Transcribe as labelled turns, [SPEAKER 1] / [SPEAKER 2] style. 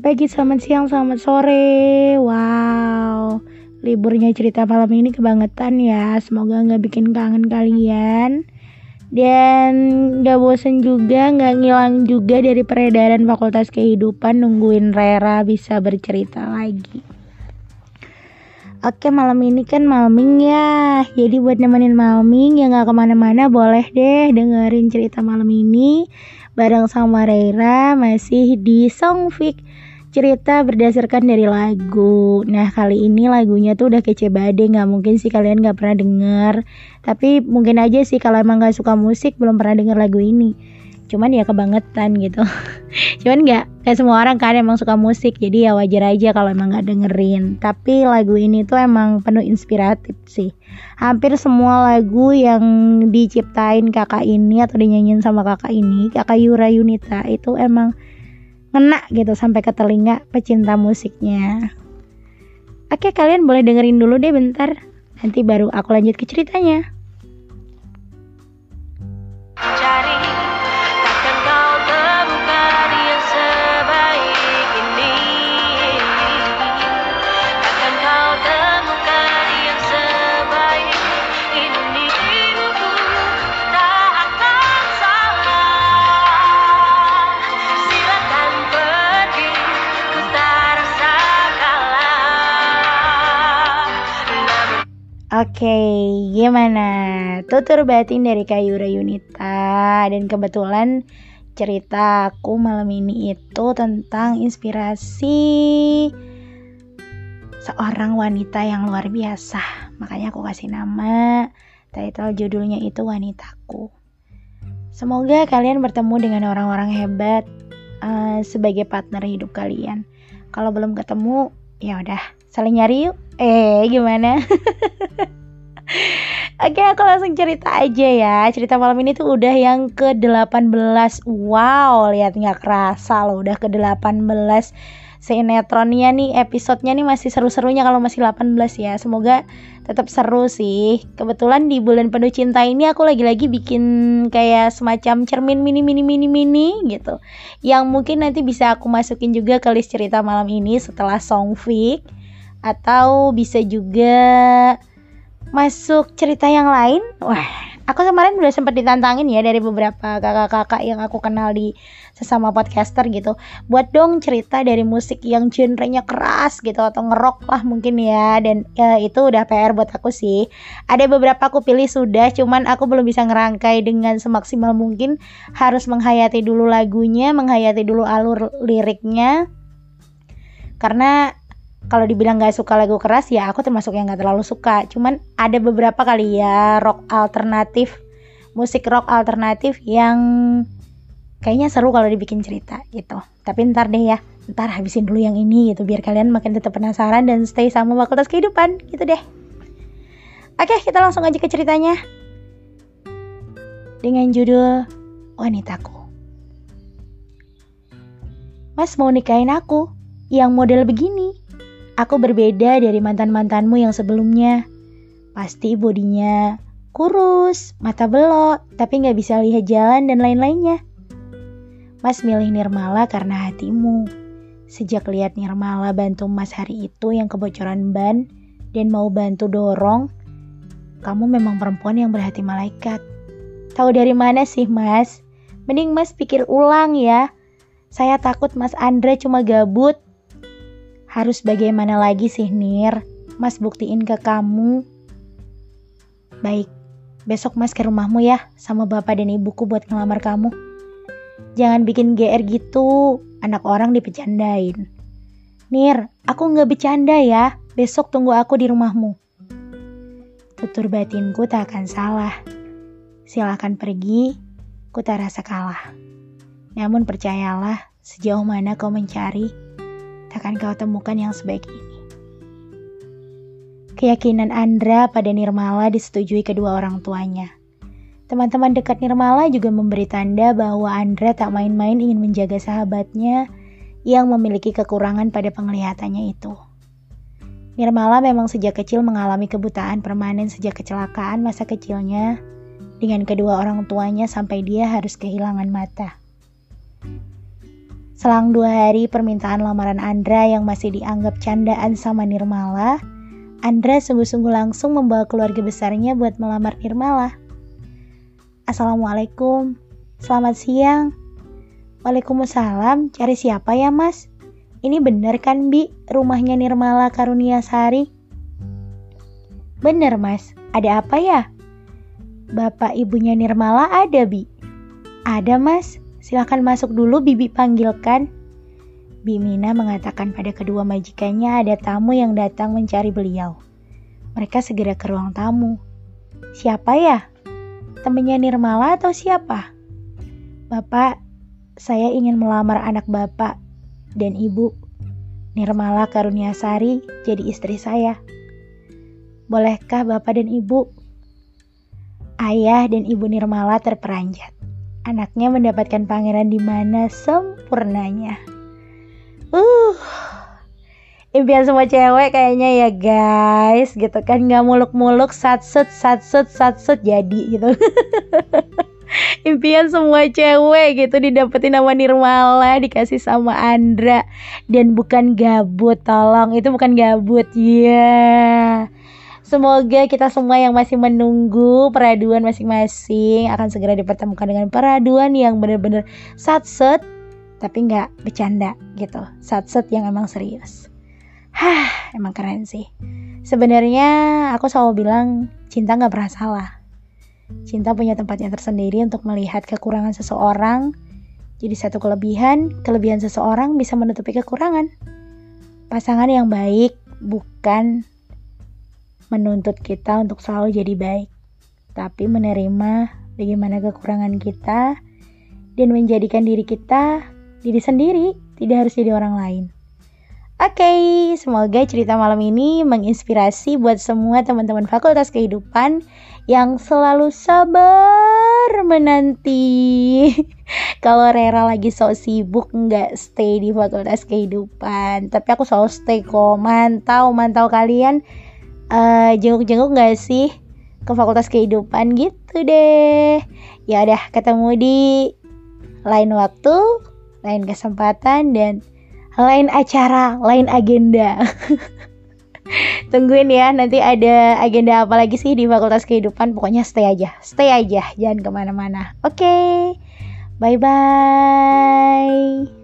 [SPEAKER 1] Selamat pagi, selamat siang, selamat sore. Wow, liburnya cerita malam ini kebangetan ya. Semoga nggak bikin kangen kalian. Dan gak bosen juga, nggak ngilang juga dari peredaran fakultas kehidupan nungguin Rera bisa bercerita lagi. Oke malam ini kan malming ya Jadi buat nemenin malming yang gak ke mana-mana boleh deh dengerin cerita malam ini Bareng sama Reira masih di Songfik Cerita berdasarkan dari lagu. Nah kali ini lagunya tuh udah kece bade Gak mungkin sih kalian gak pernah denger. Tapi mungkin aja sih kalau emang gak suka musik belum pernah denger lagu ini. Cuman ya kebangetan gitu. Cuman nggak kayak semua orang kan emang suka musik jadi ya wajar aja kalau emang nggak dengerin. Tapi lagu ini tuh emang penuh inspiratif sih. Hampir semua lagu yang diciptain kakak ini atau dinyanyiin sama kakak ini kakak Yura Yunita itu emang ngena gitu sampai ke telinga pecinta musiknya. Oke kalian boleh dengerin dulu deh bentar. Nanti baru aku lanjut ke ceritanya Oke, okay, gimana? Tutur batin dari Kayura Yunita dan kebetulan cerita aku malam ini itu tentang inspirasi seorang wanita yang luar biasa. Makanya aku kasih nama title judulnya itu Wanitaku. Semoga kalian bertemu dengan orang-orang hebat uh, sebagai partner hidup kalian. Kalau belum ketemu, ya udah saling nyari yuk. Eh, gimana? Oke, aku langsung cerita aja ya. Cerita malam ini tuh udah yang ke-18. Wow, lihat nggak kerasa loh udah ke-18 sinetronnya nih episodenya nih masih seru-serunya kalau masih 18 ya semoga tetap seru sih kebetulan di bulan penuh cinta ini aku lagi-lagi bikin kayak semacam cermin mini mini mini mini gitu yang mungkin nanti bisa aku masukin juga ke list cerita malam ini setelah song fic atau bisa juga masuk cerita yang lain. Wah aku kemarin udah sempat ditantangin ya dari beberapa kakak-kakak yang aku kenal di sesama podcaster gitu. Buat dong cerita dari musik yang genrenya keras gitu atau ngerok lah mungkin ya. Dan ya, itu udah PR buat aku sih. Ada beberapa aku pilih sudah cuman aku belum bisa ngerangkai dengan semaksimal mungkin. Harus menghayati dulu lagunya menghayati dulu alur liriknya. Karena kalau dibilang gak suka lagu keras ya aku termasuk yang gak terlalu suka. Cuman ada beberapa kali ya rock alternatif musik rock alternatif yang kayaknya seru kalau dibikin cerita gitu. Tapi ntar deh ya ntar habisin dulu yang ini gitu biar kalian makin tetap penasaran dan stay sama fakultas kehidupan gitu deh. Oke kita langsung aja ke ceritanya. Dengan judul wanitaku. Mas mau nikahin aku yang model begini Aku berbeda dari mantan-mantanmu yang sebelumnya. Pasti bodinya kurus, mata belok, tapi nggak bisa lihat jalan dan lain-lainnya. Mas milih Nirmala karena hatimu. Sejak lihat Nirmala bantu Mas hari itu yang kebocoran ban dan mau bantu dorong, kamu memang perempuan yang berhati malaikat. Tahu dari mana sih Mas? Mending Mas pikir ulang ya. Saya takut Mas Andre cuma gabut harus bagaimana lagi sih Nir? Mas buktiin ke kamu. Baik, besok Mas ke rumahmu ya sama bapak dan ibuku buat ngelamar kamu. Jangan bikin GR gitu, anak orang dipecandain. Nir, aku nggak bercanda ya. Besok tunggu aku di rumahmu. Tutur batinku tak akan salah. Silahkan pergi, ku tak rasa kalah. Namun percayalah, sejauh mana kau mencari, takkan kau temukan yang sebaik ini. Keyakinan Andra pada Nirmala disetujui kedua orang tuanya. Teman-teman dekat Nirmala juga memberi tanda bahwa Andra tak main-main ingin menjaga sahabatnya yang memiliki kekurangan pada penglihatannya itu. Nirmala memang sejak kecil mengalami kebutaan permanen sejak kecelakaan masa kecilnya dengan kedua orang tuanya sampai dia harus kehilangan mata. Selang dua hari permintaan lamaran Andra yang masih dianggap candaan sama Nirmala, Andra sungguh-sungguh langsung membawa keluarga besarnya buat melamar Nirmala. Assalamualaikum, selamat siang. Waalaikumsalam, cari siapa ya mas? Ini bener kan Bi, rumahnya Nirmala Karunia Sari? Bener mas, ada apa ya? Bapak ibunya Nirmala ada Bi? Ada mas, silahkan masuk dulu Bibi panggilkan. Bimina mengatakan pada kedua majikannya ada tamu yang datang mencari beliau. Mereka segera ke ruang tamu. Siapa ya? Temennya Nirmala atau siapa? Bapak, saya ingin melamar anak bapak dan ibu. Nirmala Karuniasari jadi istri saya. Bolehkah bapak dan ibu? Ayah dan ibu Nirmala terperanjat. Anaknya mendapatkan pangeran di mana? Sempurnanya. Uh, impian semua cewek kayaknya ya guys. Gitu kan nggak muluk-muluk satsut satsut satsut jadi gitu. Impian semua cewek gitu didapetin sama Nirmala dikasih sama Andra. Dan bukan gabut tolong. Itu bukan gabut ya yeah. Semoga kita semua yang masih menunggu peraduan masing-masing akan segera dipertemukan dengan peraduan yang benar-benar satset tapi nggak bercanda gitu. Set-set yang emang serius. Hah emang keren sih. Sebenarnya aku selalu bilang cinta nggak pernah salah. Cinta punya tempatnya tersendiri untuk melihat kekurangan seseorang. Jadi satu kelebihan kelebihan seseorang bisa menutupi kekurangan. Pasangan yang baik bukan menuntut kita untuk selalu jadi baik tapi menerima bagaimana kekurangan kita dan menjadikan diri kita diri sendiri, tidak harus jadi orang lain. Oke, okay, semoga cerita malam ini menginspirasi buat semua teman-teman fakultas kehidupan yang selalu sabar menanti. Kalau Rera lagi so sibuk nggak stay di fakultas kehidupan, tapi aku selalu stay kok, mantau mantau kalian uh, jenguk-jenguk nggak sih ke fakultas kehidupan gitu deh. Ya udah ketemu di lain waktu lain kesempatan dan lain acara, lain agenda. Tungguin ya, nanti ada agenda apa lagi sih di Fakultas Kehidupan. Pokoknya stay aja, stay aja, jangan ke mana-mana. Oke, okay. bye-bye.